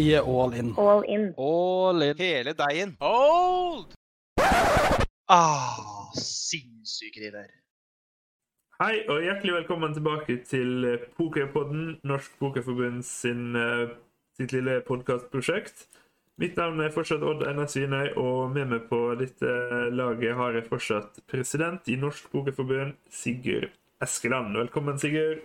Er all in. All in. All in. Hele deigen. Hold! Ah, sinnssyke de der. Hei og hjertelig velkommen tilbake til eh, Pokerpodden, Norsk Pokerforbund sin, eh, sitt lille podkastprosjekt. Mitt navn er fortsatt Odd Einar Svinøy, og med meg på dette laget har jeg fortsatt president i Norsk Pokerforbund, Sigurd Eskeland. Velkommen, Sigurd.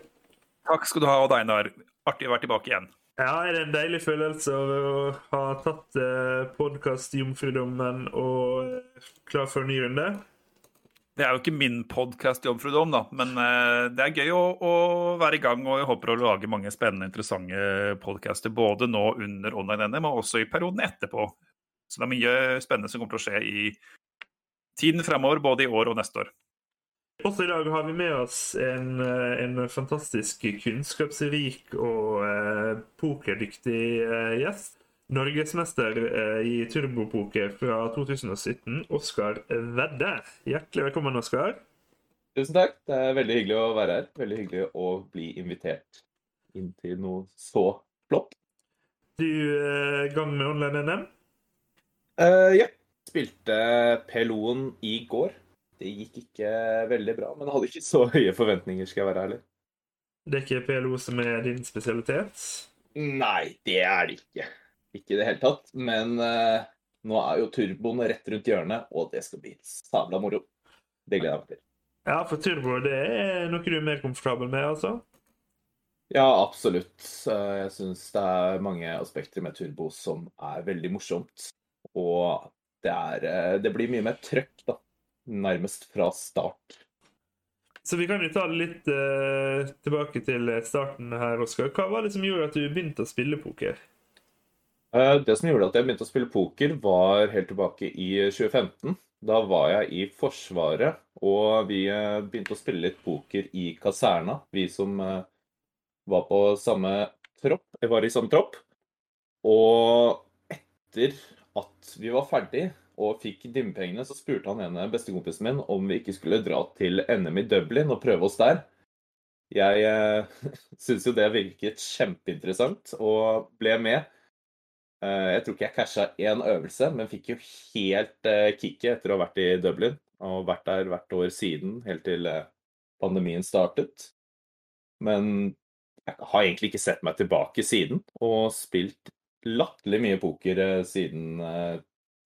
Takk skal du ha, Odd Einar. Artig å være tilbake igjen. Ja, er det en deilig følelse å ha tatt eh, podkast-jomfrudommen og eh, klar for en ny runde? Det er jo ikke min podkast, Jomfrudom, da, men eh, det er gøy å, å, være i gang. Og jeg håper å lage mange spennende, interessante podcaster både nå under online-NM og også i perioden etterpå. Så det er mye spennende som kommer til å skje i tiden fremover, både i år og neste år. Også i dag har vi med oss en, eh, en fantastisk kunnskapsrik og eh, pokerdyktig eh, gjest. Norgesmester eh, i turbopoker fra 2017, Oskar Vedde. Hjertelig velkommen, Oskar. Tusen takk. Det er veldig hyggelig å være her. Veldig hyggelig å bli invitert inn til noe så flott. Du i gang med online-NM? Uh, ja. Spilte PLO-en i går. Det gikk ikke veldig bra, men hadde ikke så høye forventninger, skal jeg være ærlig. Det er ikke PLO som er din spesialitet? Nei, det er det ikke. Ikke i det hele tatt. Men uh, nå er jo turboen rett rundt hjørnet, og det skal bli sabla moro. Det gleder jeg meg til. Ja, for turbo det er noe du er mer komfortabel med, altså? Ja, absolutt. Jeg syns det er mange aspekter med turbo som er veldig morsomt. Og det, er, eh, det blir mye mer trøkk, da nærmest fra start. Så vi kan jo ta det litt uh, tilbake til starten her, Oskar. Hva var det som gjorde at du begynte å spille poker? Uh, det som gjorde at jeg begynte å spille poker, var helt tilbake i 2015. Da var jeg i Forsvaret, og vi uh, begynte å spille litt poker i kaserna. Vi som var på samme tropp, var i samme tropp. Og etter at vi var ferdig og fikk dimmepengene, så spurte han ene bestekompisen min om vi ikke skulle dra til NM i Dublin og prøve oss der. Jeg eh, syns jo det virket kjempeinteressant og ble med. Eh, jeg tror ikke jeg casha én øvelse, men fikk jo helt eh, kicket etter å ha vært i Dublin. Og vært der hvert år siden, helt til eh, pandemien startet. Men jeg har egentlig ikke sett meg tilbake siden, og spilt latterlig mye poker siden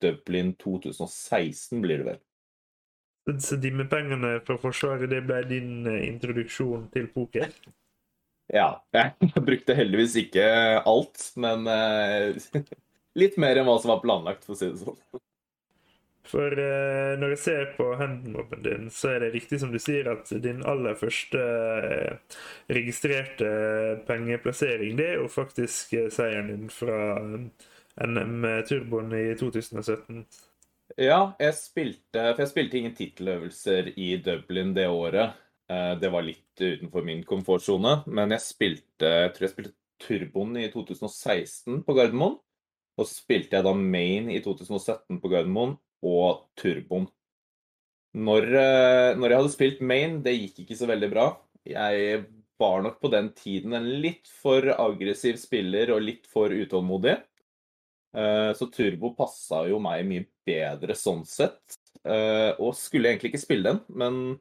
Dublin 2016, blir det vel. Så dimmepengene fra Forsvaret det ble din eh, introduksjon til poker? Ja. Jeg brukte heldigvis ikke alt, men uh, litt mer enn hva som var planlagt, for å si det sånn. For uh, når jeg ser på handmoben din, så er det riktig som du sier, at din aller første registrerte pengeplassering, det er jo faktisk seieren din fra NM Turboen i 2017. Ja, jeg spilte For jeg spilte ingen titteløvelser i Dublin det året. Eh, det var litt utenfor min komfortsone, men jeg spilte jeg tror jeg spilte Turboen i 2016 på Gardermoen. Og så spilte jeg da Main i 2017 på Gardermoen og Turboen. Når, eh, når, jeg hadde spilt Main, det gikk ikke så veldig bra. Jeg var nok på den tiden en litt for aggressiv spiller og litt for utålmodig. Eh, så Turbo passa jo meg mye bedre sånn sett. Eh, og skulle egentlig ikke spille den, men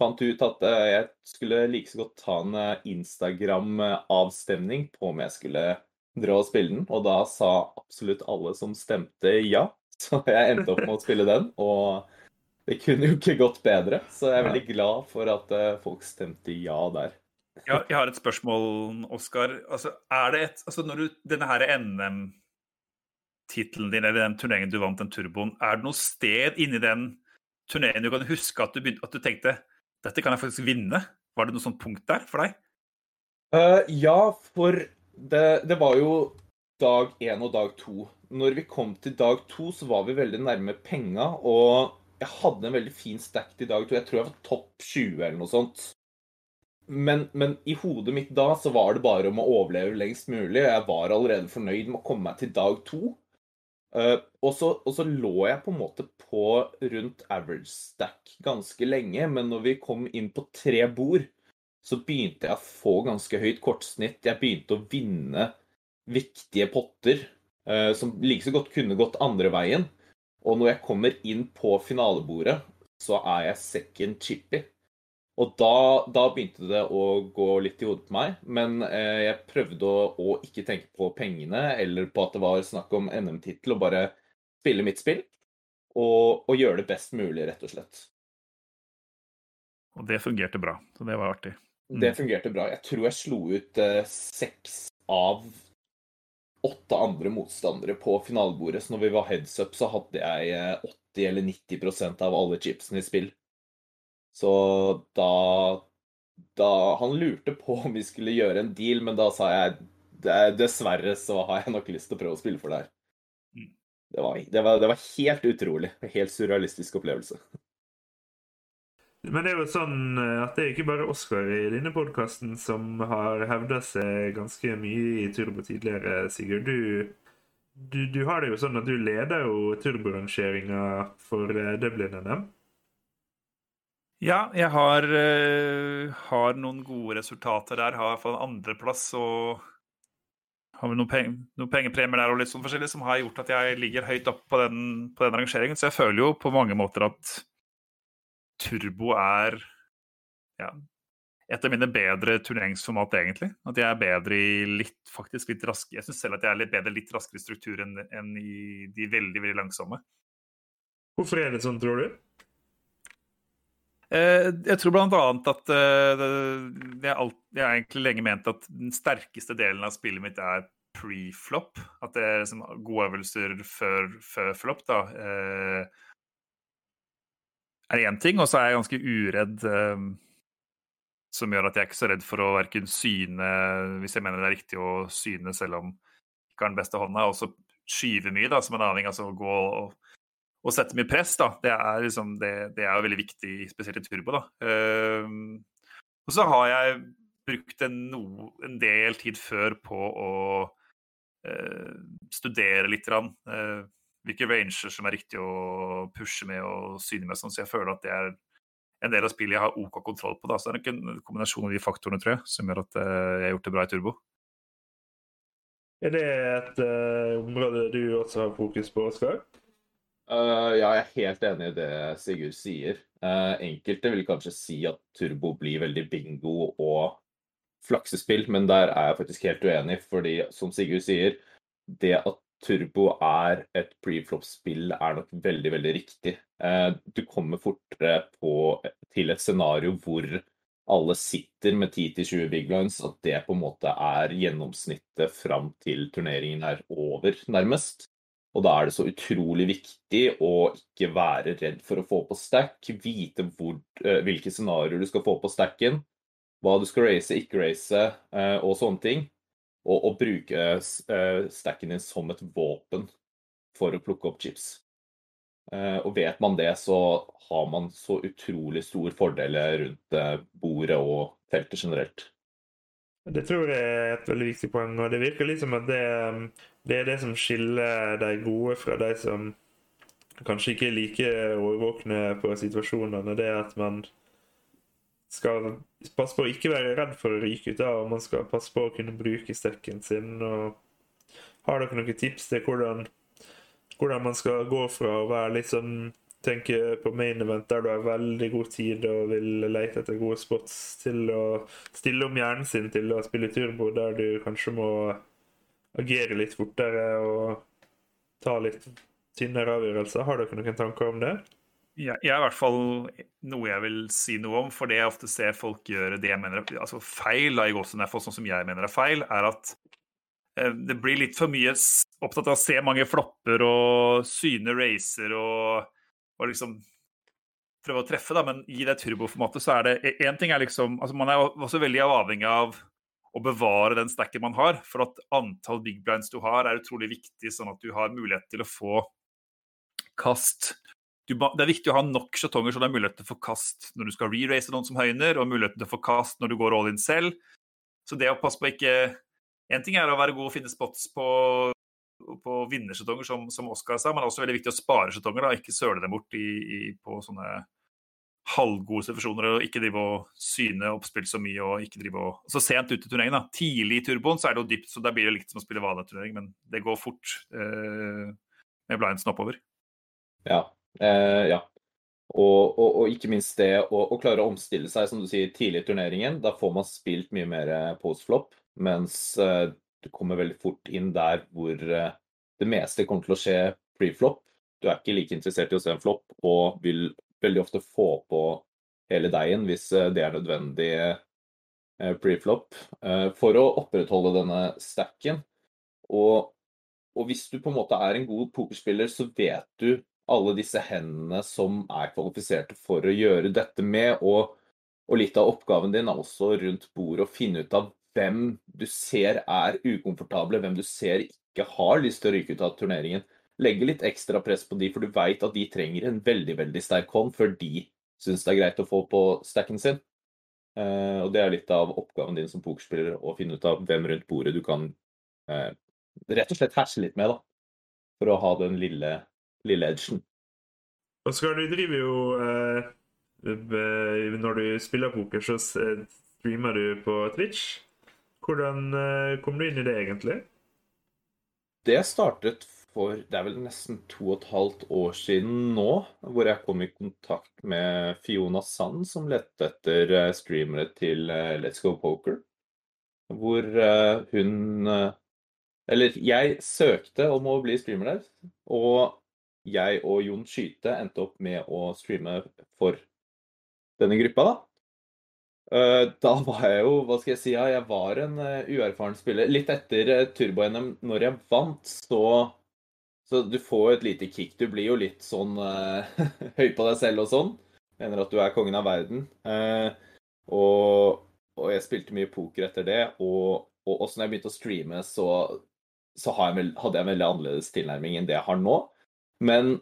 fant ut at eh, jeg skulle like så godt ta en Instagram-avstemning på om jeg skulle dra og spille den. Og da sa absolutt alle som stemte ja. Så jeg endte opp med å spille den. Og det kunne jo ikke gått bedre. Så jeg er veldig glad for at folk stemte ja der. Ja, jeg har et spørsmål, Oskar. Altså, er det et Altså, når du Denne her NM tittelen din eller den turneringen du vant, den turboen, er det noe sted inni den turneringen du kan huske at du, begynte, at du tenkte dette kan jeg faktisk vinne? Var det noe sånt punkt der for deg? Uh, ja, for det, det, var jo dag én og dag to. Når vi kom til dag to, så var vi veldig nærme penga. Og jeg hadde en veldig fin stack til dag to. Jeg tror jeg var topp 20 eller noe sånt. Men, men, i hodet mitt da så var det bare om å overleve lengst mulig. Jeg var allerede fornøyd med å komme meg til dag to. Uh, og, så, lå jeg på en måte på rundt average stack ganske lenge, men når vi kom inn på tre bord, så begynte jeg å få ganske høyt kortsnitt. Jeg begynte å vinne viktige potter uh, som like så godt kunne gått andre veien. Og når jeg kommer inn på finalebordet, så er jeg second chippy. Og da, da, begynte det å gå litt i hodet på meg. Men eh, jeg prøvde å, å, ikke tenke på pengene eller på at det var snakk om NM-tittel, og bare spille mitt spill. Og, og, gjøre det best mulig, rett og slett. Og det fungerte bra. Så det var artig. Mm. Det fungerte bra. Jeg tror jeg slo ut eh, seks av åtte andre motstandere på finalebordet. Så når vi var heads up, så hadde jeg 80 eh, eller 90% av alle chipsene i spill. Så da Da Han lurte på om vi skulle gjøre en deal, men da sa jeg dessverre så har jeg nok lyst til å prøve å spille for det her. Mm. Det var, det var, det var helt utrolig. En helt surrealistisk opplevelse. Men det er jo sånn eh, at det er ikke bare Oskar i denne podkasten som har hevda seg ganske mye i turbo tidligere, Sigurd. Du, du, du, har det jo sånn at du leder jo turborangeringa for eh, Dublin-NM. Ja, jeg har, uh, har, noen gode resultater der. Har fått andreplass og har noen, peng, noen pengepremier der og litt sånn forskjellig som har gjort at jeg ligger høyt oppe på den, på den rangeringen. Så jeg føler jo på mange måter at turbo er ja, et av mine bedre turneringsformat, egentlig. At jeg er bedre i litt faktisk litt raskere Jeg syns selv at jeg er litt bedre litt raskere struktur enn, enn i de veldig, veldig langsomme. Hvorfor er det sånn, tror du? Eh, jeg tror bl.a. at eh, jeg, har egentlig lenge ment at den sterkeste delen av spillet mitt er pre-flop. At det er liksom gode øvelser før, før flop, da. Eh, er én ting. Og så er jeg ganske uredd, som gjør at jeg er ikke så redd for å verken syne hvis jeg mener det er riktig å syne selv om ikke har den beste hånda, og så skyve mye, da, som en aning. Altså gå og å sette mye press, da, det er, liksom, det, det er veldig viktig, spesielt i turbo. da. Uh, og så har jeg brukt en, no, en, del tid før på å uh, studere litt. Uh, hvilke ranger som er riktig å pushe med og syne med, sånn, så jeg føler at det er en del av spillet jeg har OK kontroll på. Da. Så det er nok en kombinasjon av de faktorene tror jeg, som gjør at eh, jeg har gjort det bra i turbo. Er det et område du også har fokus på, Oskar? Uh, ja, jeg er helt enig i det Sigurd sier. Uh, enkelte vil kanskje si at turbo blir veldig bingo og flaksespill, men der er jeg faktisk helt uenig. Fordi, som Sigurd sier, det at turbo er et preflop-spill, er nok veldig, veldig riktig. Uh, du kommer fortere på, til et scenario hvor alle sitter med 10-20 big lines, at det på en måte er gjennomsnittet fram til turneringen er over, nærmest. Og da er det så utrolig viktig å ikke være redd for å få på stack, vite hvor, uh, hvilke scenarioer du skal få på stacken, hva du skal race, ikke race uh, og sånne ting. Og, og bruke uh, stacken din som et våpen for å plukke opp chips. og vet man det, så har man så utrolig stor fordel rundt bordet og feltet generelt. Det tror jeg er et veldig viktig poeng, og det virker liksom at det, det er det som skiller de gode fra de som kanskje ikke er like overvåkne på situasjonene. Det er at man skal passe på å ikke være redd for å ryke ut av, og man skal passe på å kunne bruke stekken sin. og Har dere noen tips til hvordan, hvordan man skal gå fra å være litt sånn tenker på main event der du har veldig god tid og vil lete etter gode spots, til å stille om hjernen sin til å spille turbo, der du kanskje må agere litt fortere og ta litt tynnere avgjørelser. Har dere noen tanker om det? Ja, jeg er i hvert fall noe jeg vil si noe om. For det jeg ofte ser folk gjøre det jeg mener altså feil, da, i Gåsenefo, sånn som jeg mener er feil, er at eh, det blir litt for mye opptatt av å se mange flopper og syne racer og og liksom prøve å treffe, da, men i det turboformatet så er det Én ting er liksom altså Man er også veldig avhengig av å bevare den stacken man har. For at antall big blinds du har, er utrolig viktig, sånn at du har mulighet til å få kast. Du, det er viktig å ha nok skjetonger så det er mulighet til å få kast når du skal re-race noen som høyner, og muligheten til å få kast når du går all in selv. Så det å passe på ikke Én ting er å være god og finne spots på på vinnersjetonger, som, som Oskar sa, men det er også veldig viktig å spare sjetonger. Ikke søle dem bort i, i, på sånne halvgode situasjoner og ikke drive og syne oppspill så mye og ikke drive og Så sent ut i turneringen, da. Tidlig i turboen så er det jo dypt, så der blir det likt som å spille vanlig turnering, men det går fort eh, med blindsen oppover. Ja. Eh, ja. Og, og, og, ikke minst det å, å, klare å omstille seg, som du sier, tidlig i turneringen. Da får man spilt mye mer postflop, mens eh, du kommer veldig fort inn der hvor eh, det meste kommer til å skje preflop. Du er ikke like interessert i å se en flopp, og vil veldig ofte få på hele deigen hvis eh, det er nødvendig eh, preflop eh, for å opprettholde denne stacken. Og, og, hvis du på en måte er en god pokerspiller, så vet du alle disse hendene som er kvalifiserte for å gjøre dette med. Og, og litt av oppgaven din er også rundt bordet å finne ut av hvem du ser er ukomfortable, hvem du ser ikke har lyst til å ryke ut av turneringen legge litt ekstra press på de, for du veit at de trenger en veldig veldig sterk hånd før de syns det er greit å få på stacken sin. Uh, og Det er litt av oppgaven din som pokerspiller å finne ut av hvem rundt bordet du kan uh, rett og slett herse litt med, da. For å ha den lille, lille edgen. Oskar, du driver jo uh, Når du spiller poker, så streamer du på Twitch. Hvordan kom du inn i det, egentlig? Det startet for det er vel nesten to og et halvt år siden nå, hvor jeg kom i kontakt med Fiona Sand, som lette etter eh, streamere til eh, Let's Go Poker. Hvor eh, hun Eller jeg søkte om å bli streamer der, og jeg og Jon Skyte endte opp med å streame for denne gruppa, da. Da var jeg jo, hva skal jeg si, jeg var en uerfaren spiller. Litt etter Turbo-NM, når jeg vant, så så du får et lite kick. Du blir jo litt sånn uh, høy på deg selv og sånn. Mener at du er kongen av verden. Uh, og, og, jeg spilte mye poker etter det. Og, og også når jeg begynte å streame, så, så hadde jeg en veldig annerledes tilnærming enn det jeg har nå. Men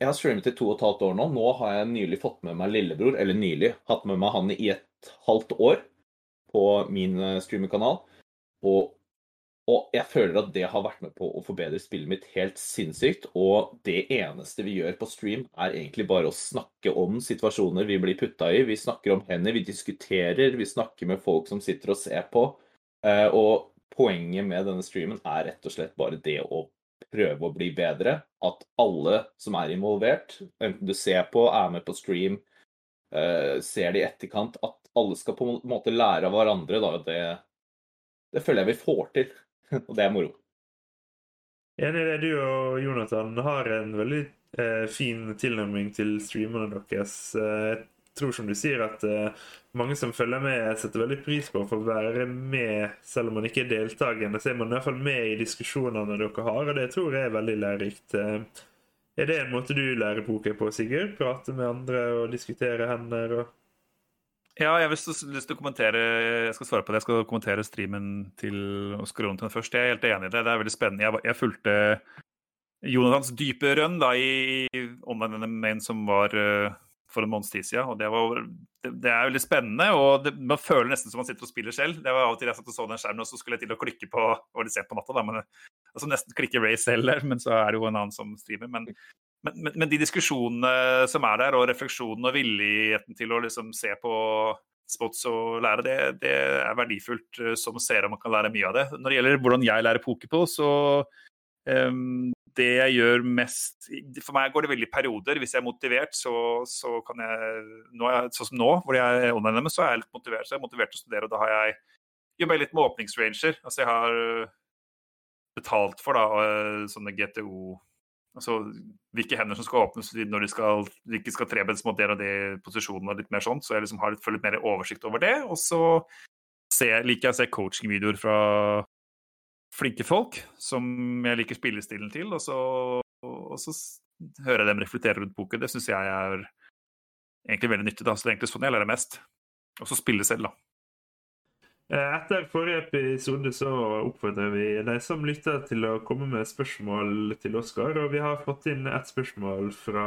jeg har streamet i to og et halvt år nå. Nå har jeg nylig fått med meg lillebror, eller nylig hatt med meg han i et halvt år på min eh, streamerkanal. Og og jeg føler at det har vært med på å forbedre spillet mitt helt sinnssykt. Og det eneste vi gjør på stream, er egentlig bare å snakke om situasjoner vi blir putta i. Vi snakker om hender, vi diskuterer, vi snakker med folk som sitter og ser på. Eh, og poenget med denne streamen er rett og slett bare det å prøve å bli bedre. At alle som er involvert, enten du ser på, er med på stream, eh, ser det i etterkant, at alle skal på en måte lære av hverandre. Da. Det, det føler jeg vi får til. og det er moro. Enig i det. Du og Jonathan har en veldig eh, fin tilnærming til streamerne deres. Eh, jeg tror som du sier at eh, mange som følger med, setter veldig pris på å få være med, selv om man ikke er deltakende. Så er man i hvert fall med i diskusjonene dere har, og det tror jeg er veldig lærerikt. Eh, er det en måte du lærer poker på, Sigurd? Prate med andre og diskutere hender? og ja, jeg har lyst til å kommentere jeg skal svare på det, jeg skal kommentere streamen til Oskar Jonathan først. Jeg er helt enig i det. Det er veldig spennende. Jeg, jeg fulgte Jonathans dype rønn da, i online main som var uh, for en måneds tid siden. Og det, var, det, det, er veldig spennende, og det, man føler nesten som man sitter og spiller selv. Det var av og til jeg satt og så den skjermen, og så skulle jeg til å klikke på hva de ser på natta, da, men altså nesten klikke Ray selv men så er det jo en annen som streamer. Men men, men, men, de diskusjonene som er der, og refleksjonen og villigheten til å liksom se på spots og lære, det, det er verdifullt uh, som seer, om man kan lære mye av det. Når det gjelder hvordan jeg lærer poker på, så um, det jeg gjør mest For meg går det veldig i perioder. Hvis jeg er motivert, så, så kan jeg jeg, Sånn som nå, hvor jeg er online, så er jeg litt motivert. Så jeg er motivert til å studere, og da har jeg jobba litt med åpningsranger. Altså jeg har betalt for da, eh, sånne GTO Altså hvilke hender som skal åpnes når de skal, ikke skal trebens mot det og de posisjonene og litt mer sånt. Så jeg liksom har litt, litt mer oversikt over det. Og så liker jeg å se coaching-videoer fra flinke folk som jeg liker spillestilen til. Og så, og så hører jeg dem reflektere rundt boken. Det syns jeg er egentlig veldig nyttig. da, Så det er egentlig sånn jeg lærer mest. Og så spille selv, da. Eh, etter forrige episode så oppfordrer vi de som lytter til å komme med spørsmål til Oskar. Og vi har fått inn et spørsmål fra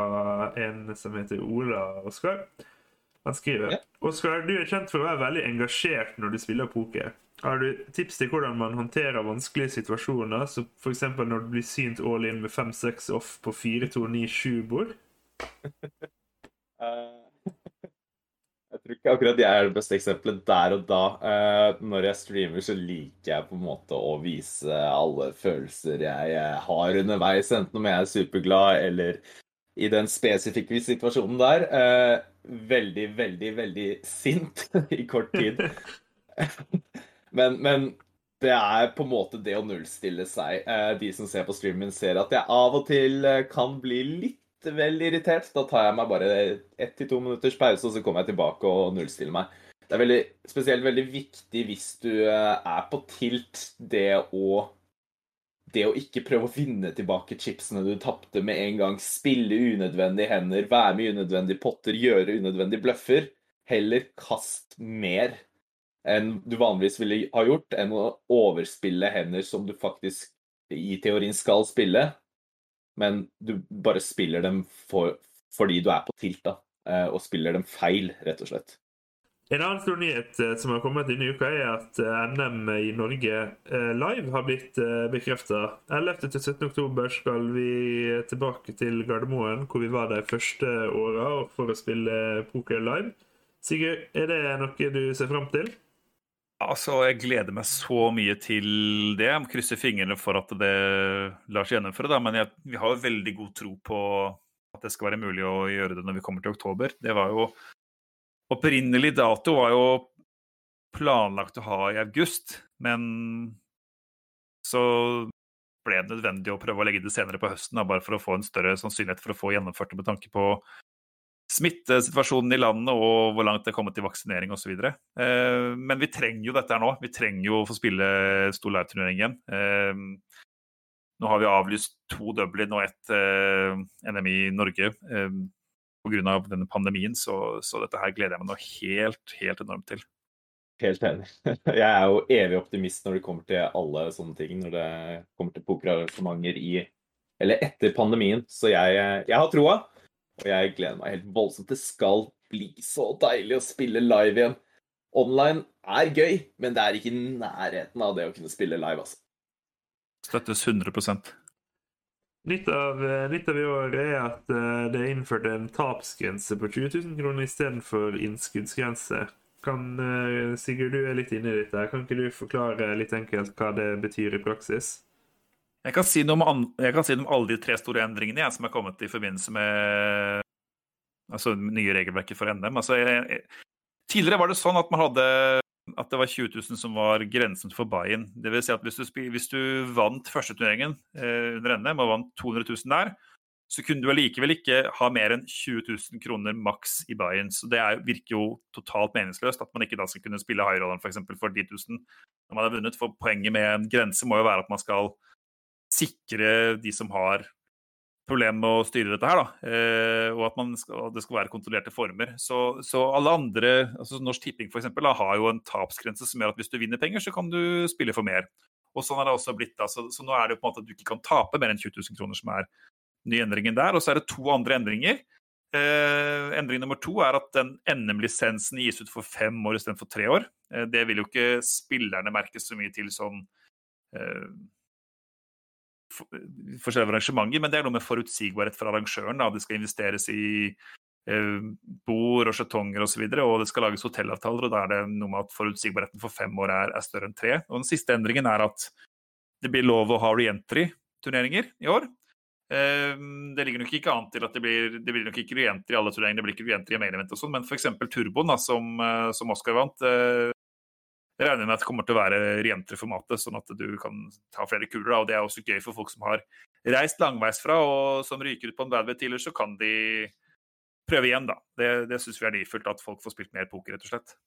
en som heter Ola Oskar. Han skriver Oskar, du er kjent for å være veldig engasjert når du spiller poker. Har du tips til hvordan man håndterer vanskelige situasjoner, så f.eks. når du blir synt all in med 5-6 off på 4-2-9-7-bord? uh, tror ikke akkurat jeg er det beste eksempelet der og da. Eh, når jeg streamer, så liker jeg på en måte å vise alle følelser jeg eh, har underveis, enten om jeg er superglad eller i den spesifikke situasjonen der. Eh, veldig, veldig, veldig sint i kort tid. men, men det er på en måte det å nullstille seg. De som ser på streamen, ser at jeg av og til kan bli litt vel irritert. Da tar jeg meg bare ett til to minutters pause, og så kommer jeg tilbake og nullstiller meg. Det er veldig, spesielt veldig viktig hvis du eh, er på tilt, det å det å ikke prøve å vinne tilbake chipsene du tapte med en gang, spille unødvendige hender, være med i unødvendige potter, gjøre unødvendige bløffer. Heller kast mer enn du vanligvis ville ha gjort, enn å overspille hender som du faktisk i teorien skal spille, men du bare spiller dem for, fordi du er på tilt, da, eh, og spiller dem feil, rett og slett. En annen stor nyhet eh, som har kommet denne uka, er at eh, NM i Norge live har blitt bekrefta. 11. til 17. oktober skal vi tilbake til Gardermoen, hvor vi var de første åra for å spille poker live. Sigurd, er det noe du ser fram til? Altså, Jeg gleder meg så mye til det. Jeg krysser fingrene for at det lar seg gjennomføre. Da. Men jeg, vi har veldig god tro på at det skal være mulig å gjøre det når vi kommer til oktober. Det var jo Opprinnelig dato var jo planlagt å ha i august, men så ble det nødvendig å prøve å legge det senere på høsten, da, bare for å få en større sannsynlighet for å få gjennomført det med tanke på smittesituasjonen i landet og hvor langt det er kommet til vaksinering osv. Eh, men vi trenger jo dette her nå. Vi trenger jo å få spille stor live-turnering igjen. Eh, nå har vi avlyst to Dublin og ett eh, NMI Norge pga. denne pandemien, så, så, dette her gleder jeg meg nå helt, helt enormt til. Helt enig. Jeg er jo evig optimist når det kommer til alle sånne ting. Når det kommer til pokerarrangementer i eller etter pandemien. Så jeg, jeg har troa. Og jeg gleder meg helt voldsomt. Det skal bli så deilig å spille live igjen. Online er gøy, men det er ikke i nærheten av det å kunne spille live, altså. Støttes 100 Litt av, litt nytt av i år er at eh, det er innført en tapsgrense på 20 000 kroner istedenfor innskuddsgrense. Kan, eh, Sigurd, du er litt inne i dette. Kan ikke du forklare litt enkelt hva det betyr i praksis? Jeg kan si noe om, si noe om alle de tre store endringene jeg, som er kommet i forbindelse med altså, nye regelverket for NM. Altså, jeg, jeg, tidligere var det sånn at man hadde at det var 20 000 som var grensen for buy-in. Vil si at hvis du, hvis du vant førsteturneringen eh, under NM og vant 200 000 der, så kunne du allikevel ikke ha mer enn 20 000 kroner maks i buy-in. Så det er, virker jo totalt meningsløst at man ikke da skal kunne spille high rolleren. For, for 10 000 når man har vunnet. For poenget med en grense må jo være at man skal sikre de som har problemer med å styre dette her, da. Eh, og at skal, det skal være kontrollerte former. Så, så alle andre, altså Norsk Tipping f.eks., har jo en tapsgrense som gjør at hvis du vinner penger, så kan du spille for mer. Og sånn er det også blitt. Altså, så nå er det jo på en måte at du ikke kan tape mer enn 20 000 kroner, som er ny endringen der. Og så er det to andre endringer. Eh, endring nummer to er at den NM-lisensen gis ut for fem år istedenfor tre år. Eh, det vil jo ikke spillerne merke så mye til sånn eh, forskjellige arrangementer, men det er noe med forutsigbarhet for arrangøren. Da. Det skal investeres i eh, bord og skjetonger osv., og, så videre, og det skal lages hotellavtaler. og Da er det noe med at forutsigbarheten for fem år er, er, større enn tre. Og Den siste endringen er at det blir lov å ha reentry-turneringer i år. Eh, det ligger nok ikke an til at det blir, det blir nok ikke reentry i alle turneringer, det blir ikke reentry i main event og sånn, men f.eks. Turboen, da, som, eh, som Oscar vant, eh, jeg regner med at det kommer til å være rentere formatet, sånn at du kan ta flere kuler. Da. Og det er også gøy for folk som har reist langveisfra og som ryker ut på en badway tidligere, så kan de prøve igjen, da. Det, det syns vi er verdifullt at folk får spilt mer poker, rett og slett.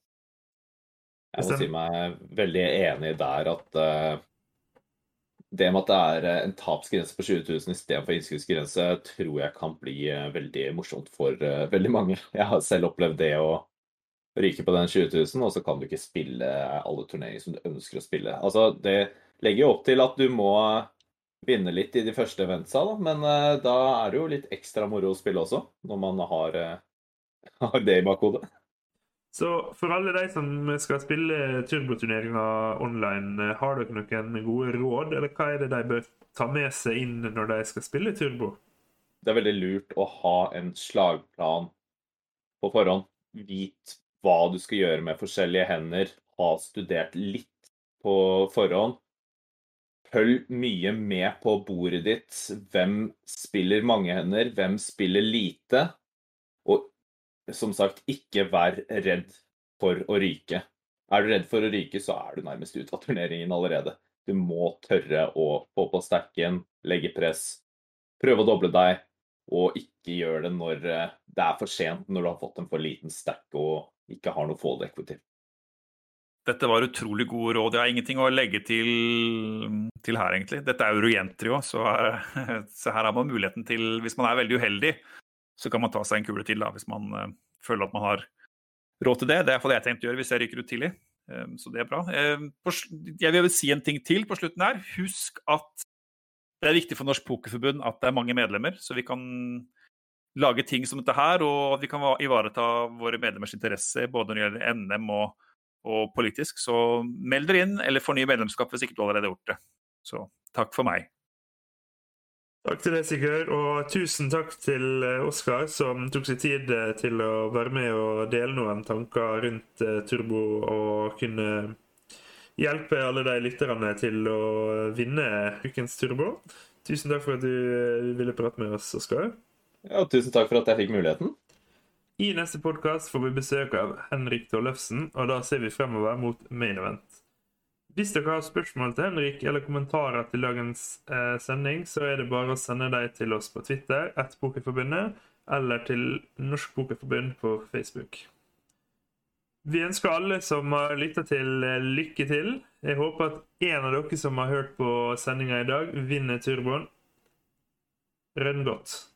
Jeg må si meg veldig enig der at uh, det med at det er eh, en tapsgrense på 20 000 istedenfor innskuddsgrense, tror jeg kan bli uh, veldig morsomt for uh, veldig mange. Jeg har selv opplevd det å ryker på den 20 000, og så kan du ikke spille alle turneringer som du ønsker å spille. Altså, Det legger jo opp til at du må vinne litt i de første eventsa, da, men uh, da er det jo litt ekstra moro å spille også, når man har, uh, har det i bakhodet. Så for alle de som skal spille turboturneringer online, har dere noen gode råd, eller hva er det de bør ta med seg inn når de skal spille turbo? Det er veldig lurt å ha en slagplan på forhånd. Vit hva du skal gjøre med forskjellige hender, ha studert litt på forhånd. Følg mye med på bordet ditt. Hvem spiller mange hender, hvem spiller lite? Og som sagt, ikke vær redd for å ryke. Er du redd for å ryke, så er du nærmest ute av turneringen allerede. Du må tørre å få på stacken, legge press, prøve å doble deg, og ikke gjør det når eh, det er for sent, når du har fått en for liten stack og ikke har noe fold equity. Dette var utrolig gode råd. Jeg har ingenting å legge til, til her, egentlig. Dette er Eurogentry òg, så, så, her har man muligheten til Hvis man er veldig uheldig, så kan man ta seg en kule til da, hvis man uh, føler at man har råd til det. Det er iallfall det jeg tenkte å gjøre hvis jeg ryker ut tidlig. Um, så det er bra. Um, jeg vil si en ting til på slutten her. Husk at det er viktig for Norsk Pokerforbund at det er mange medlemmer, så vi kan lage ting som dette her, og at vi kan ivareta våre medlemmers interesse både når det gjelder NM og og politisk. Så meld dere inn, eller forny medlemskap hvis ikke du allerede har gjort det. Så takk for meg. Takk til deg, Sigurd, og tusen takk til eh, Oskar, som tok seg tid eh, til å være med og dele noen tanker rundt eh, Turbo og kunne hjelpe alle de lytterne til å vinne ukens Turbo. Tusen takk for at du ville prate med oss, Oskar. Ja, tusen takk for at jeg fikk muligheten. I neste podkast får vi besøk av Henrik Tollefsen, og da ser vi fremover mot main event. Hvis dere har spørsmål til Henrik eller kommentarer til dagens eh, sending, så er det bare å sende dem til oss på Twitter, ett Pokerforbundet, eller til Norsk Pokerforbund på Facebook. Vi ønsker alle som har lytta til, eh, lykke til. Jeg håper at en av dere som har hørt på sendinga i dag, vinner turboen. Rønn godt.